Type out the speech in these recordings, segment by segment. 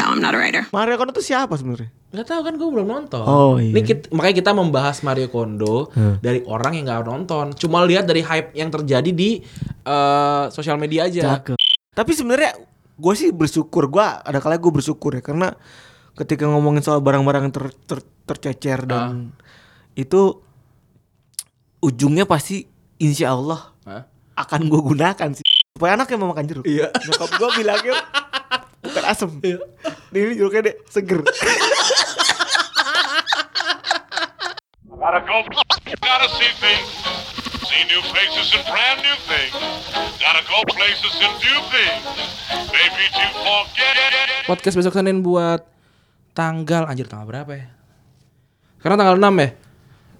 No, I'm not a writer. Mario Kondo tuh siapa sebenarnya? Nggak tahu kan gue belum nonton. Oh, iya. Ini kit- makanya kita membahas Mario Kondo Hmm. dari orang yang nggak nonton. Cuma lihat dari hype yang terjadi di eh, sosial media aja. Cakep. Tapi sebenarnya gue sih bersyukur. Gue ada kalanya gue bersyukur ya karena ketika ngomongin soal barang-barang ter, ter- tercecer dan itu ujungnya pasti insya Allah Hah? akan gue gunakan sih. Supaya anaknya mau makan jeruk. Iya. Nyokap gue bilangnya bukan asem. Ini jeruknya deh seger. Gotta go. Gotta see things. See new faces and brand new things. Gotta go places and do things. Maybe to forget. Podcast besok Senin buat tanggal anjir tanggal berapa ya? Sekarang tanggal 6 ya?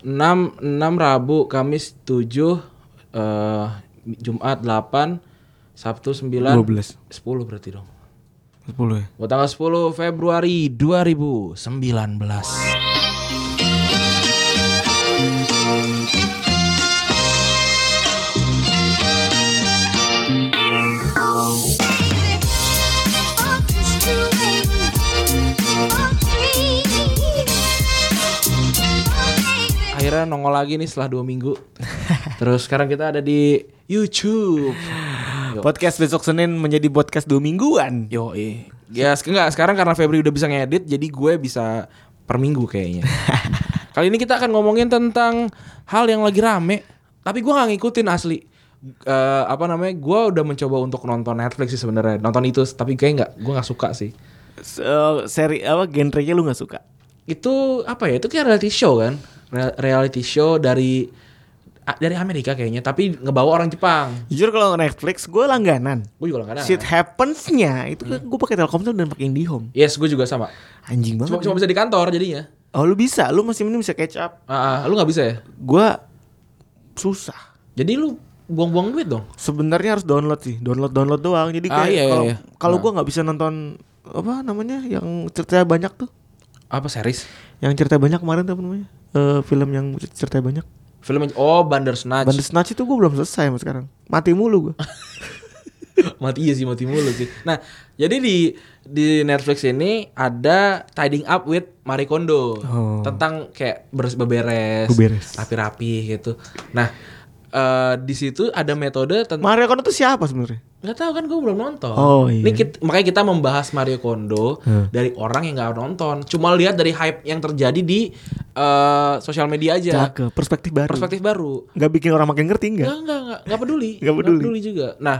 6 6 Rabu, Kamis 7 eh Jumat 8 Sabtu 9 12. 10 berarti dong. 10 ya. Buat tanggal 10 Februari 2019. Akhirnya nongol lagi nih setelah dua minggu. Terus sekarang kita ada di YouTube. Podcast besok Senin menjadi podcast dua mingguan. Yo, Ya, sek- enggak, sekarang karena Febri udah bisa ngedit, jadi gue bisa per minggu kayaknya. Kali ini kita akan ngomongin tentang hal yang lagi rame, tapi gue nggak ngikutin asli. Eh, apa namanya? Gue udah mencoba untuk nonton Netflix sih sebenarnya, nonton itu, tapi kayak nggak, gue nggak suka sih. So, seri apa genrenya lu nggak suka? Itu apa ya? Itu kayak reality show kan? Re- reality show dari dari Amerika kayaknya, tapi ngebawa orang Jepang. Jujur kalau Netflix gue langganan. Gue juga langganan. Shit happens-nya itu kan gue pakai Telkomsel dan pakai IndiHome. Yes, gue juga sama. Anjing banget. Cuma, cuma bisa di kantor jadinya. Oh lu bisa, lu masih mending bisa catch up. Ah, ah, lu nggak bisa ya? Gue susah. Jadi lu buang-buang duit dong. Sebenarnya harus download sih, download download doang. Jadi Ah, kayak iya, iya, kalau iya. kalau Nah. gue nggak bisa nonton apa namanya yang cerita banyak tuh, Apa series? yang cerita banyak kemarin tuh apa namanya? Eh, film yang cerita banyak. Film oh Bandersnatch. Bandersnatch itu gue belum selesai sampai sekarang. Mati mulu gue. mati iya sih mati mulu sih. Nah, jadi di di Netflix ini ada Tidying Up with Marie Kondo Oh. tentang kayak beres Beberes. rapi-rapi gitu. Nah, eh di situ ada metode tentang Mario Kondo tuh siapa sebenarnya? nggak tahu kan gue belum nonton. Oh, iya. Ini kit- makanya kita membahas Mario Kondo Hmm. dari orang yang nggak nonton. Cuma lihat dari hype yang terjadi di eh, sosial media aja. Cakep, perspektif baru. Perspektif baru. Nggak bikin orang makin ngerti nggak? Enggak, enggak, enggak, enggak peduli. Nggak peduli. juga. Nah,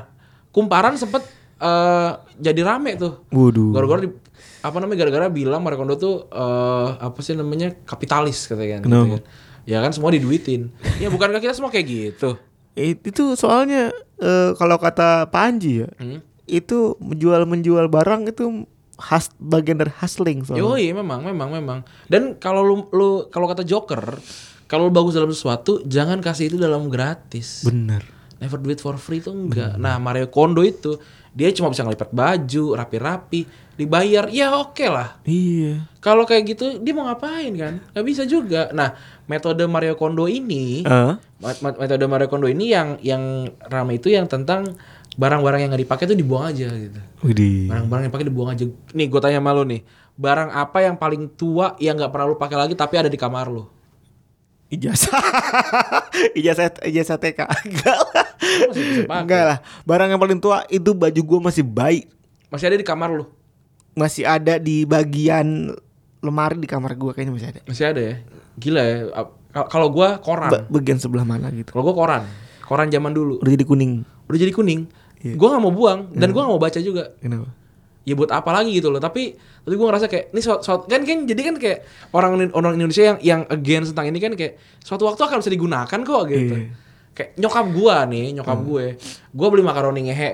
kumparan sempet eh, jadi rame tuh. Waduh. Gara-gara di- apa namanya gara-gara bilang Mario Kondo tuh eh, apa sih namanya kapitalis katanya kan. Kenapa? Gitu kan. Ya kan semua diduitin. ya bukankah kita semua kayak gitu? Eh, itu soalnya eh, kalau kata Panji ya, Hmm? itu menjual menjual barang itu khas bagian dari hustling soalnya. Yoi, memang, memang, memang. Dan kalau lu, lu kalau kata Joker, kalau lu bagus dalam sesuatu, jangan kasih itu dalam gratis. Bener. Never do it for free tuh enggak. Nah, Mario Kondo itu dia cuma bisa ngelipat baju, rapi-rapi, dibayar, ya oke lah. Iya. Kalau kayak gitu dia mau ngapain kan? Gak bisa juga. Nah, metode Mario Kondo ini, Eh? met- metode Mario Kondo ini yang yang ramai itu yang tentang barang-barang yang nggak dipakai tuh dibuang aja gitu. Widih. Barang-barang yang pakai dibuang aja. Nih, gue tanya sama lu nih, barang apa yang paling tua yang nggak pernah lu pakai lagi tapi ada di kamar lu? Ijazah. ijazah ijazah TK. Enggak lah. Enggak lah. Barang yang paling tua itu baju gua masih baik. Masih ada di kamar lu? Masih ada di bagian lemari di kamar gua kayaknya masih ada. Masih ada ya? Gila ya. Kalau gua koran. Ba- bagian sebelah mana gitu. Kalau gua koran. Koran zaman dulu. Udah jadi kuning. Udah jadi kuning. Iya. Gua nggak mau buang dan gua nggak mau baca juga. Kenapa? ya buat apa lagi gitu loh tapi tapi gue ngerasa kayak ini suatu, suatu- kan kan jadi kan kayak orang orang Indonesia yang yang against tentang ini kan kayak suatu waktu akan bisa digunakan kok gitu Iya. kayak nyokap gua nih nyokap gue gue beli makaroni ngehe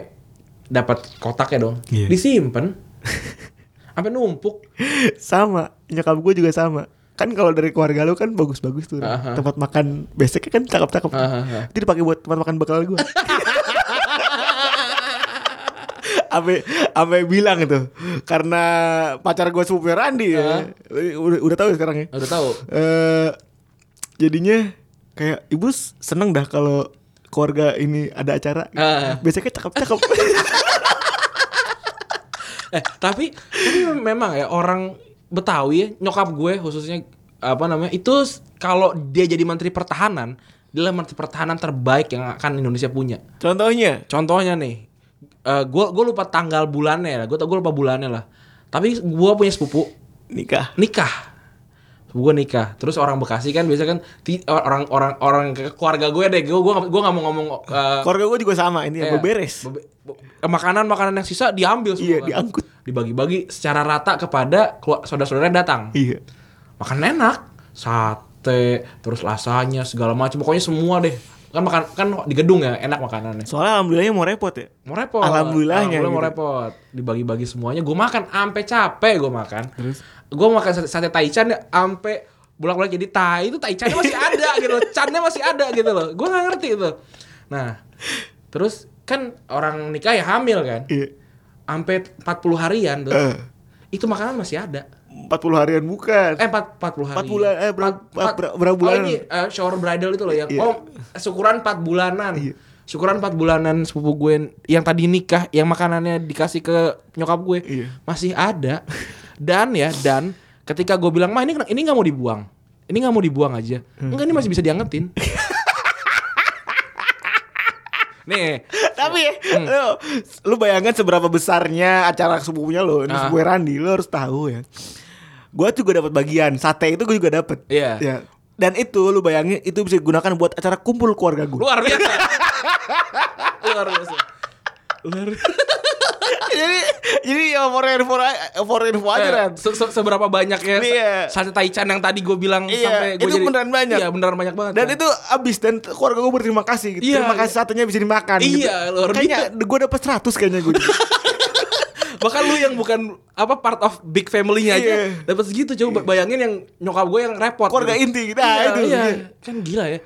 dapat kotaknya dong Iya. disimpan sampai numpuk. Sama nyokap gue juga sama. Kan kalau dari keluarga lu kan bagus-bagus tuh. Aha. tempat makan basicnya kan cakep-cakep. Tuh. Aha. itu dipakai buat tempat makan bekal gue Ame, ame bilang itu karena pacar gue sepupu Randi. Ya udah, udah tahu ya sekarang ya? Udah tahu. Eh jadinya kayak ibu seneng dah kalau keluarga ini ada acara. Ah. biasanya cakep-cakep Eh tapi tapi memang ya orang Betawi ya nyokap gue khususnya apa namanya itu kalau dia jadi menteri pertahanan dia adalah menteri pertahanan terbaik yang akan Indonesia punya. contohnya Contohnya nih, eh gue gue lupa tanggal bulannya lah, gue gue lupa bulannya lah. Tapi gue punya sepupu nikah nikah, gue nikah. Terus orang Bekasi kan biasa kan orang orang orang ke- keluarga gue deh, gue gue gue nggak mau ngomong eh, keluarga gue juga sama ini ya Iya. beberes Bebe- be- makanan makanan yang sisa diambil semua Iya, kan. diangkut. dibagi-bagi secara rata kepada saudara-saudara datang. Iya. Makan enak. Sate terus lasanya segala macam. Pokoknya semua deh. Kan makan kan di gedung ya enak makanannya. Soalnya alhamdulillahnya mau repot ya? Mau repot. Alhamdulillahnya Alhamdulillah mau gitu. repot. Dibagi-bagi semuanya. Gue makan ampe capek gue makan gue makan sate, sate taichan ya ampe bolak-balik jadi tai itu taichannya masih ada gitu loh channya masih ada gitu loh gue nggak ngerti itu nah terus kan orang nikah ya hamil kan iya sampai 40 harian tuh. Eh. Itu makanan masih ada. 40 harian bukan Eh 4, 40 hari. Empat bulan, eh, berapa- Empat- empat- berapa- berapa bulan? Oh ini eh, shower bridal itu loh yang Iya. oh syukuran 4 bulanan. Iya. Syukuran 4 bulanan sepupu gue yang tadi nikah yang makanannya dikasih ke nyokap gue Iya. masih ada. Dan ya dan ketika gue bilang mah ini ini nggak mau dibuang. Ini nggak mau dibuang aja. Hmm. Enggak ini masih bisa diangetin. Nih, Tapi Hmm. lu, lu bayangkan seberapa besarnya acara sepupunya lo, ini Ah. sepupu Randi, lu harus tahu ya. Gua juga dapat bagian sate itu gue juga dapat. Iya. Ya. Dan itu lu bayangin itu bisa digunakan buat acara kumpul keluarga gue. luar biasa. luar biasa. Luar jadi jadi ya for info for info aja Ran. se- se- seberapa banyak ya Iya. sate taichan yang tadi gue bilang Iya, sampai gue itu beneran banyak. Iya, beneran banyak banget. Dan kan. itu abis dan keluarga gue berterima kasih gitu. Iya. Terima kasih satenya bisa dimakan gitu. Iya, luar Kayaknya gue dapet 100 kayaknya gue. bahkan lu yang bukan apa part of big family-nya aja Iya. dapat segitu coba bayangin yang nyokap gue yang repot. Keluarga gitu. inti gitu. Nah, Iya, itu. iya. Iya. Kan gila ya.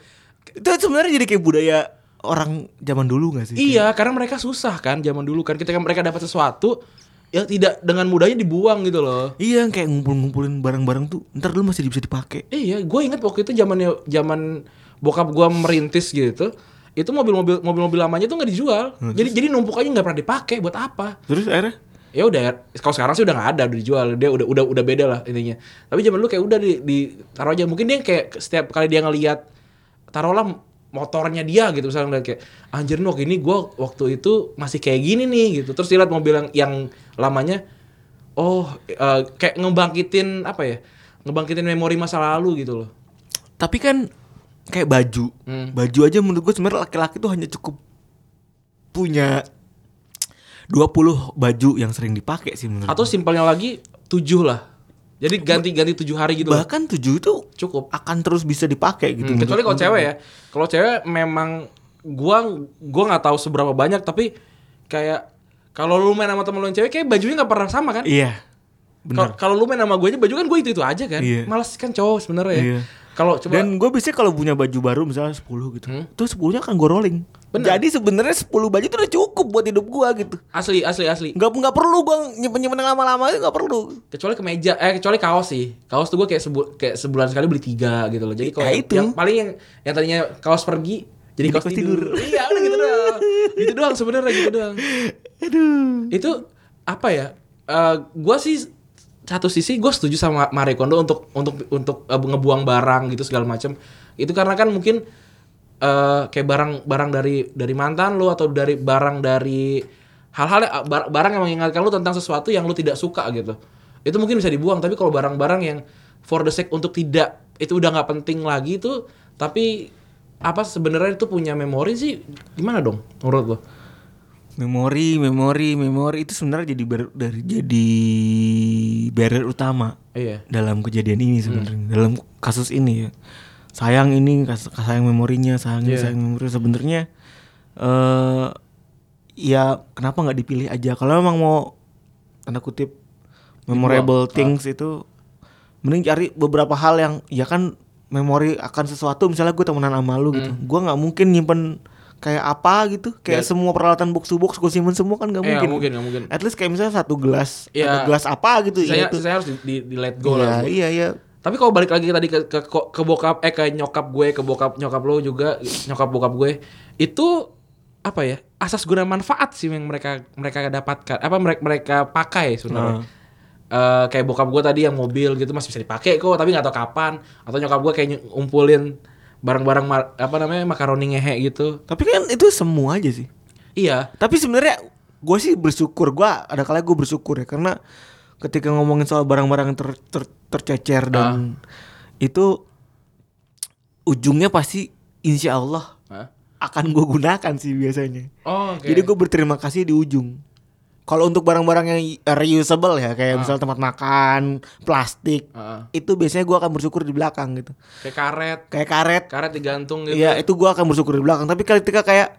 itu sebenarnya jadi kayak budaya orang zaman dulu gak sih? Iya, karena mereka susah kan zaman dulu kan ketika mereka dapat sesuatu yang tidak dengan mudahnya dibuang gitu loh. Iya kayak ngumpul-ngumpulin barang-barang tuh ntar dulu masih bisa dipakai. Iya, gue inget waktu itu zamannya zaman bokap gue merintis gitu. Itu mobil-mobil mobil-mobil lamanya tuh nggak dijual. Jadi jadi numpuk aja nggak pernah dipakai buat apa? Terus akhirnya Ya udah, kalau sekarang sih udah nggak ada, udah dijual. Dia udah udah udah beda lah intinya. Tapi zaman dulu kayak udah di, di taruh aja. Mungkin dia kayak setiap kali dia ngelihat taruhlah motornya dia gitu misalnya ngeliat kayak anjir nok ini gue waktu itu masih kayak gini nih gitu terus dia lihat mobil yang, yang lamanya oh eh, kayak ngebangkitin apa ya ngebangkitin memori masa lalu gitu loh tapi kan kayak baju. Hmm. Baju aja menurut gue sebenarnya laki-laki tuh hanya cukup punya 20 baju yang sering dipakai sih menurut. atau simpelnya lagi tujuh lah jadi ganti-ganti tujuh hari gitu bahkan 7 itu cukup akan terus bisa dipakai gitu. Hmm, kecuali kalau cewek ya kalau cewek memang gua gua nggak tahu seberapa banyak tapi kayak kalau lu main sama temen lu yang cewek kayak bajunya nggak pernah sama kan Iya. Benar. kalau lu main sama gue aja baju kan gue itu itu aja kan Iya. males kan cowok sebenarnya ya Iya. kalau coba Dan gue biasanya kalau punya baju baru misalnya 10 gitu. Hmm. Itu 10-nya kan gue rolling. Bener. Jadi sebenarnya 10 baju itu udah cukup buat hidup gue gitu. asli asli asli Nggak nggak perlu gue nyimpen-nyimpen lama-lama itu nggak perlu. kecuali kemeja eh kecuali kaos sih kaos tuh gue kayak sebu kayak sebulan sekali beli tiga gitu loh jadi kalau Ya, yang, itu. yang paling yang yang tadinya kaos pergi jadi, Jadi kaos, tidur. tidur. iya udah gitu doang gitu doang sebenarnya gitu doang Aduh. itu apa ya Eh gue sih satu sisi gue setuju sama Marie Kondo untuk untuk untuk eh, ngebuang barang gitu segala macam itu karena kan mungkin eh kayak barang barang dari dari mantan lu atau dari barang dari hal-hal bar- barang yang mengingatkan lu tentang sesuatu yang lu tidak suka gitu itu mungkin bisa dibuang tapi kalau barang-barang yang for the sake untuk tidak itu udah nggak penting lagi itu tapi apa sebenarnya itu punya memori sih gimana dong menurut lo? Memori, memori, memori itu sebenarnya jadi bar- dari jadi barrier utama Iya. dalam kejadian ini sebenarnya. Dalam kasus ini ya. Sayang ini kas- sayang memorinya, sayang Iya. sayang memori sebenarnya eh ya kenapa nggak dipilih aja kalau memang mau tanda kutip memorable things itu mending cari beberapa hal yang ya kan memori akan sesuatu misalnya gue temenan sama lu gitu gue nggak mungkin nyimpen kayak apa gitu kayak Ya. semua peralatan box to box gue simpen semua kan nggak nggak mungkin mungkin, nggak mungkin. at least kayak misalnya satu gelas Ya. satu gelas apa gitu Saya, ya itu saya harus di, di, di let go Iya, lah. iya iya Tapi kalau balik lagi tadi ke, ke ke bokap eh ke nyokap gue, ke bokap nyokap lo juga, nyokap bokap gue, itu apa ya? Asas guna manfaat sih yang mereka mereka dapatkan. Apa mereka mereka pakai sebenarnya. Eh, kayak bokap gue tadi yang mobil gitu masih bisa dipakai kok, tapi nggak tahu kapan. Atau nyokap gue kayak ngumpulin barang-barang apa namanya makaroni ngehe gitu. Tapi kan itu semua aja sih. Iya, Tapi sebenarnya gue sih bersyukur. Gue ada kalanya gue bersyukur ya karena ketika ngomongin soal barang-barang yang ter, ter- tercecer dan itu ujungnya pasti insya Allah Hah? akan gue gunakan sih biasanya. Oh, oke. Jadi gue berterima kasih di ujung. Kalau untuk barang-barang yang reusable ya kayak misal tempat makan, plastik, Heeh. itu biasanya gue akan bersyukur di belakang gitu. kayak karet, Kayak karet, karet digantung gitu. Iya itu gua akan bersyukur di belakang Tapi ketika kayak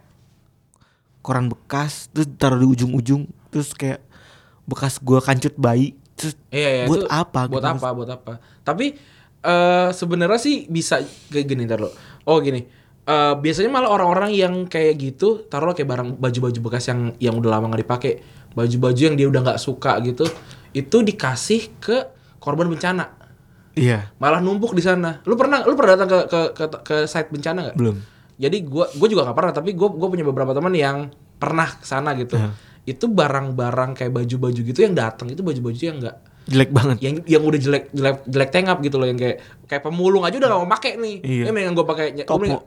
Koran bekas Terus taruh di ujung-ujung Terus kayak Bekas gua kancut bayi Terus Iya, iya, buat itu apa Buat gitu. apa? Buat apa? Tapi eh sebenarnya sih bisa kayak gini ntar lo. Oh gini. Eh biasanya malah orang-orang yang kayak gitu taruh kayak barang baju-baju bekas yang yang udah lama nggak dipakai, baju-baju yang dia udah nggak suka gitu, itu dikasih ke korban bencana. Iya Malah numpuk di sana. Lu pernah lu pernah datang ke ke ke, ke site bencana nggak? Belum Jadi gua gua juga nggak pernah, tapi gua gua punya beberapa teman yang pernah ke sana gitu. Itu barang-barang kayak baju-baju gitu yang datang itu baju-baju yang nggak Jelek banget yang yang udah jelek jelek jelek tengap gitu loh yang kayak kayak pemulung aja udah gak mau pakai nih. Iya. Ya mendingan gue pakai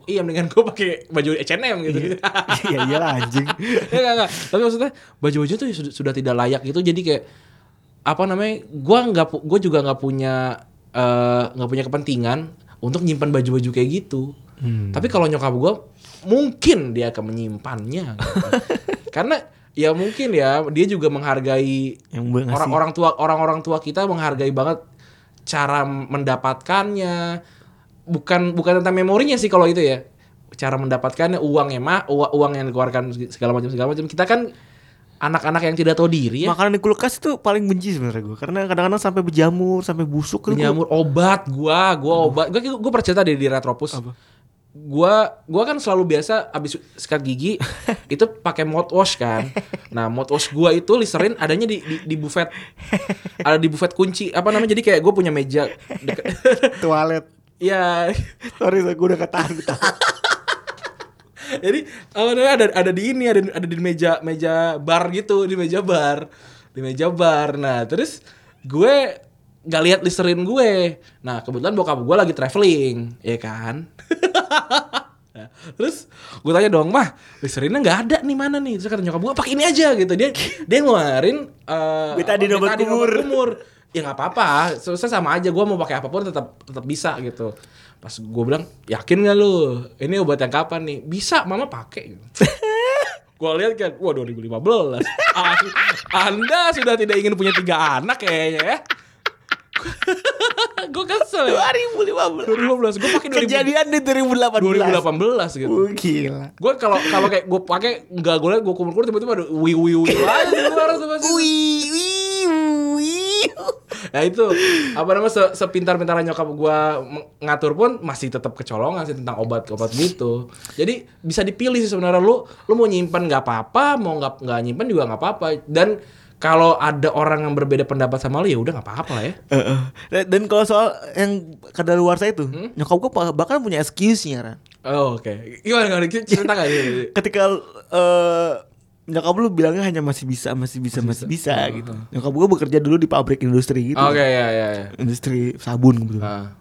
iya mendingan gue pakai baju H&M gitu. Iya iyalah anjing ya enggak, enggak. Tapi maksudnya baju-baju tuh sudah, sudah tidak layak gitu jadi kayak apa namanya? Gua nggak gua juga nggak punya eh, nggak punya kepentingan untuk nyimpan baju-baju kayak gitu. Hmm. Tapi kalau nyokap gua mungkin dia akan menyimpannya. gitu. Karena ya mungkin ya. Dia juga menghargai gue orang-orang tua orang-orang tua kita menghargai banget cara mendapatkannya. Bukan bukan tentang memorinya sih kalau itu ya. Cara mendapatkannya uangnya mah uang, yang dikeluarkan segala macam segala macam. Kita kan anak-anak yang tidak tahu diri ya. Makanan di kulkas itu paling benci sebenarnya gue Karena kadang-kadang sampai berjamur Sampai busuk tuh gua- penyamur obat gua gua obat. Gua gua pernah cerita di Retropus gua gua kan selalu biasa abis sikat gigi itu pakai mouthwash kan. Nah mouthwash gua itu listerin adanya di, di di buffet ada di buffet kunci apa namanya? Jadi kayak gua punya meja deket- Toilet. Ya Sorry gue udah ketahan. Jadi apa namanya? Ada ada di ini ada ada di meja meja bar gitu di meja bar di meja bar. Nah terus gue gak lihat listerin gue. Nah kebetulan bokap gue lagi traveling ya kan Nah, terus gue tanya dong mah listerinnya nggak ada nih mana nih? Terus kata nyokap gue pakai ini aja gitu. Dia dia ngeluarin uh, Betadine obat kumur. kumur ya nggak apa-apa. Selesai sama aja gue mau pakai apa pun tetap tetap bisa gitu. Pas gue bilang yakin gak lu? Ini obat yang kapan nih? Bisa mama pakai. Gue lihat kan wah 2015 Asli, anda sudah tidak ingin punya tiga anak kayaknya ya gue kesel ya 2015 2015 gue pakai 2000 Kejadian di 2018 2018 gitu Oh, gila gue kalau kalau kayak gue pakai nggak gue liat gue kumur kumur tiba-tiba ada wi wi wi aja di luar tuh pasti. Wih, wih, wih. Nah itu apa namanya se sepintar-pintarnya nyokap gue ngatur pun masih tetap kecolongan sih tentang obat-obat gitu. Jadi bisa dipilih sih sebenarnya lu lu mau nyimpan nggak apa-apa, mau nggak nggak nyimpan juga nggak apa-apa. Dan kalau ada orang yang berbeda pendapat sama lu ya udah nggak apa-apa lah ya. Heeh. Dan- Dan kalau soal yang kadaluarsa itu, Hmm? nyokap gue bahkan punya excuse-nya. Oh, oke. Gimana gimana cerita nggak nih? Ketika eh nyokap lu bilangnya hanya masih bisa, masih bisa, masih, bisa, gitu. Nyokap gue bekerja dulu di pabrik industri gitu. Oke ya ya ya. Industri sabun gitu. Ah.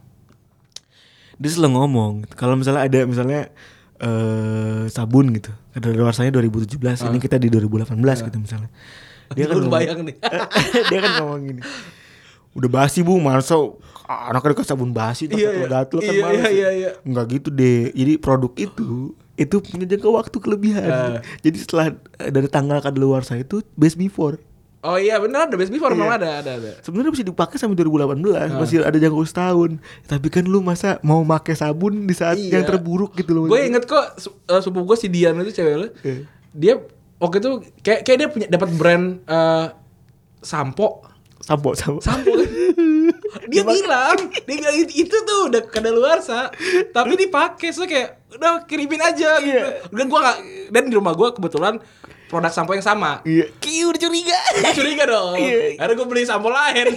Dia selalu ngomong, kalau misalnya ada misalnya eh sabun gitu, kadaluarsanya 2017, ini kita di 2018 gitu misalnya. Dia kan ngomong- bayang nih. dia kan ngomong gini udah basi bu masa anaknya dikasih sabun basi Iya, iya. gatel kan Iya, males iya, ya. iya, iya. nggak gitu deh jadi produk itu itu punya jangka waktu kelebihan Ah. jadi setelah eh, dari tanggal kadaluarsa itu best before Oh iya benar ada best before memang Iya. ada ada ada. sebenarnya bisa dipakai sampai 2018 Ah. masih ada jangka setahun tapi kan lu masa mau pakai sabun di saat Iya. yang terburuk gitu loh Gue inget kok eh, sepupu gue si Dian itu cewek lu. Iya. Dia waktu itu kayak kayak dia punya dapat brand eh, sampo. sampo sampo Sampo kan. dia bilang, dia bilang itu, itu tuh udah kadaluarsa, tapi dipakai so kayak udah kirimin aja gitu. Iya. Dan gua gak, dan di rumah gua kebetulan produk sampo yang sama. iya Kiu, Ih, udah curiga. Curiga dong. Iya. Akhirnya gue beli sampo lain.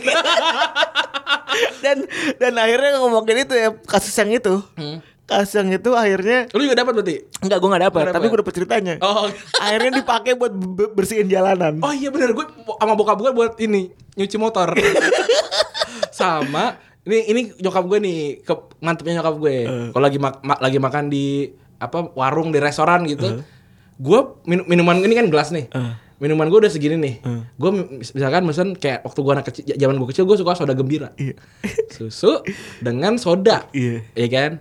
dan dan akhirnya ngomongin itu ya kasus yang itu. Kasus yang itu akhirnya Lu juga dapat berarti? enggak gue nggak dapat, tapi dapet. gue dapet ceritanya. Oh. Akhirnya dipakai buat be- bersihin jalanan. Oh iya bener gue sama bokap gue buat ini nyuci motor. sama ini ini nyokap gue nih ke mantepnya nyokap gue. Kalau lagi mak- ma- lagi makan di apa warung di restoran gitu. Gue minum minuman ini kan gelas nih. Minuman gue udah segini nih. Gue misalkan misalkan kayak waktu gue anak kecil zaman gue kecil gue suka soda gembira. Iya. Susu dengan soda. Iya. Iya kan?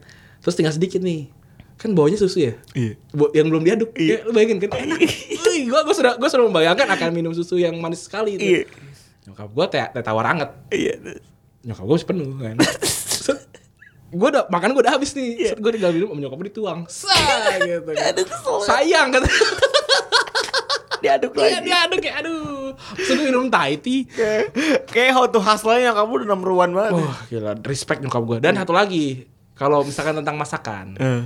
Terus tinggal sedikit nih. Kan bawanya susu ya? Iya. Bo- yang belum diaduk. Ya, lu bayangin kan enak. Wih, gua gua sudah gua sudah membayangkan akan minum susu yang manis sekali itu. Iya. Nyokap gua teh teh tawar anget. Iya. Nyokap gua penuh kan. Gua udah makan gua udah habis nih. Set, gua tinggal minum sama nyokap gua dituang. Sah gitu. kan. Aduh. Sayang kata. Diaduk Iya, lagi. diaduk ya aduh. Terus gua minum Thai tea. Kayak how to hustle-nya kamu udah number one banget. Wah, gila, respect nyokap gua. Dan satu lagi, kalau misalkan tentang masakan. Eh.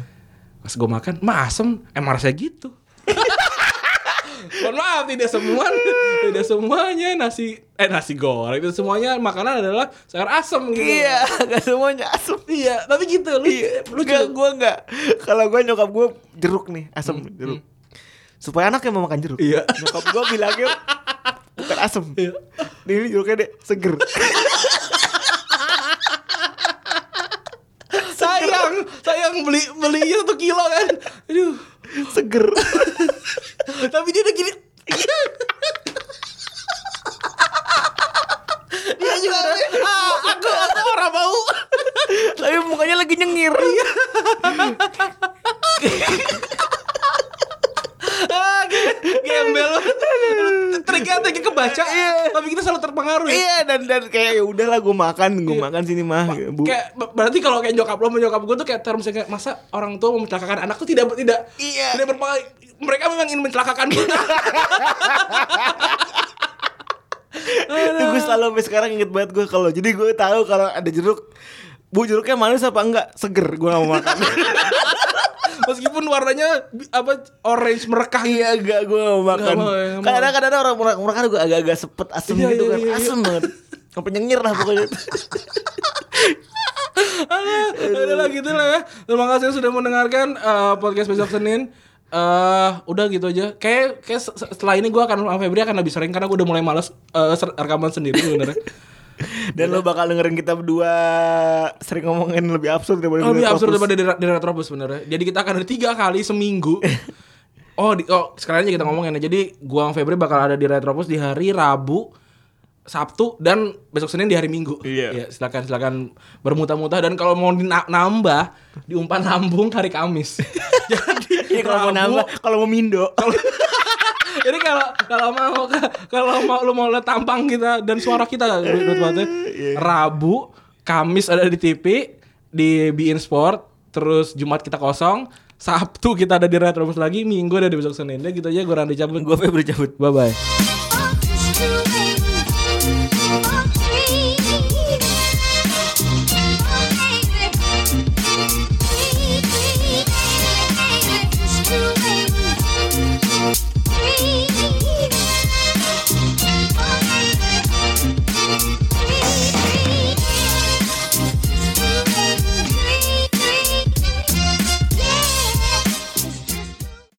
Pas gue makan, mah asem, emang rasanya gitu. Mohon maaf, tidak semua, tidak semuanya nasi, eh nasi goreng itu semuanya makanan adalah sayur asem gitu. Iya, gak semuanya asem. iya, tapi gitu lu, Iya, lu juga- gue enggak. Kalau gue nyokap gue jeruk nih, asem jeruk. Supaya anaknya mau makan jeruk. Iya. Nyokap gue bilangnya bukan asem. Iya. Ini jeruknya deh seger. sayang, beli belinya satu kilo kan, aduh, seger. tapi dia udah gini. dia juga ah, aku, aku orang bau. Tapi mukanya lagi nyengir. ah, ge- gembel triknya triknya kebaca tapi kita selalu terpengaruh ya iya dan kayak ya udahlah gue makan, gue makan sini mah. Bu. kayak ber- berarti kalau kayak nyokap lo sama nyokap gue tuh kayak terus kayak masa orang tua mau mencelakakan anak tuh tidak tidak Iya. tidak berpengaruh mereka memang ingin mencelakakan kita Itu gue selalu sampai sekarang inget banget gue kalau jadi gue tahu kalau ada jeruk Bu jeruknya manis apa enggak? Seger gue gak mau makan meskipun warnanya apa orange merekah gitu. Iya enggak gue gak mau makan ya. Kadang-kadang ada orang murah murah gue agak-agak sepet asem Iya, gitu iya, kan iya, iya. Asem banget Sampai nyengir lah pokoknya Udah lah gitu lah ya. Terima kasih sudah mendengarkan eh, podcast besok Senin. eh udah gitu aja. Kayak kayak se- se- setelah ini gue akan sama Febri akan lebih sering karena gue udah mulai malas eh, ser- rekaman sendiri sebenarnya. Dan lo bakal dengerin kita berdua Sering ngomongin lebih absurd daripada lebih Retropus. absurd daripada di, di Retropus sebenarnya. Jadi kita akan ada tiga kali seminggu. Oh, di, oh sekarang aja kita ngomongin ya. Jadi gua sama Febri bakal ada di Retropus di hari Rabu, Sabtu dan besok Senin di hari Minggu. Iya. Ya, silakan silakan bermuta-muta dan kalau mau nambah diumpan lambung hari Kamis. Jadi Iya kalau mau nambah Kalau mau mindo Jadi kalau kalau mau kalau mau lu mau lihat tampang kita dan suara kita Dut Bate, Rabu, Kamis ada di TV di Bein Sport, terus Jumat kita kosong, Sabtu kita ada di Retrobus lagi, Minggu ada di besok Senin. Ya gitu aja gue Randy cabut. Gue Febri cabut Bye bye.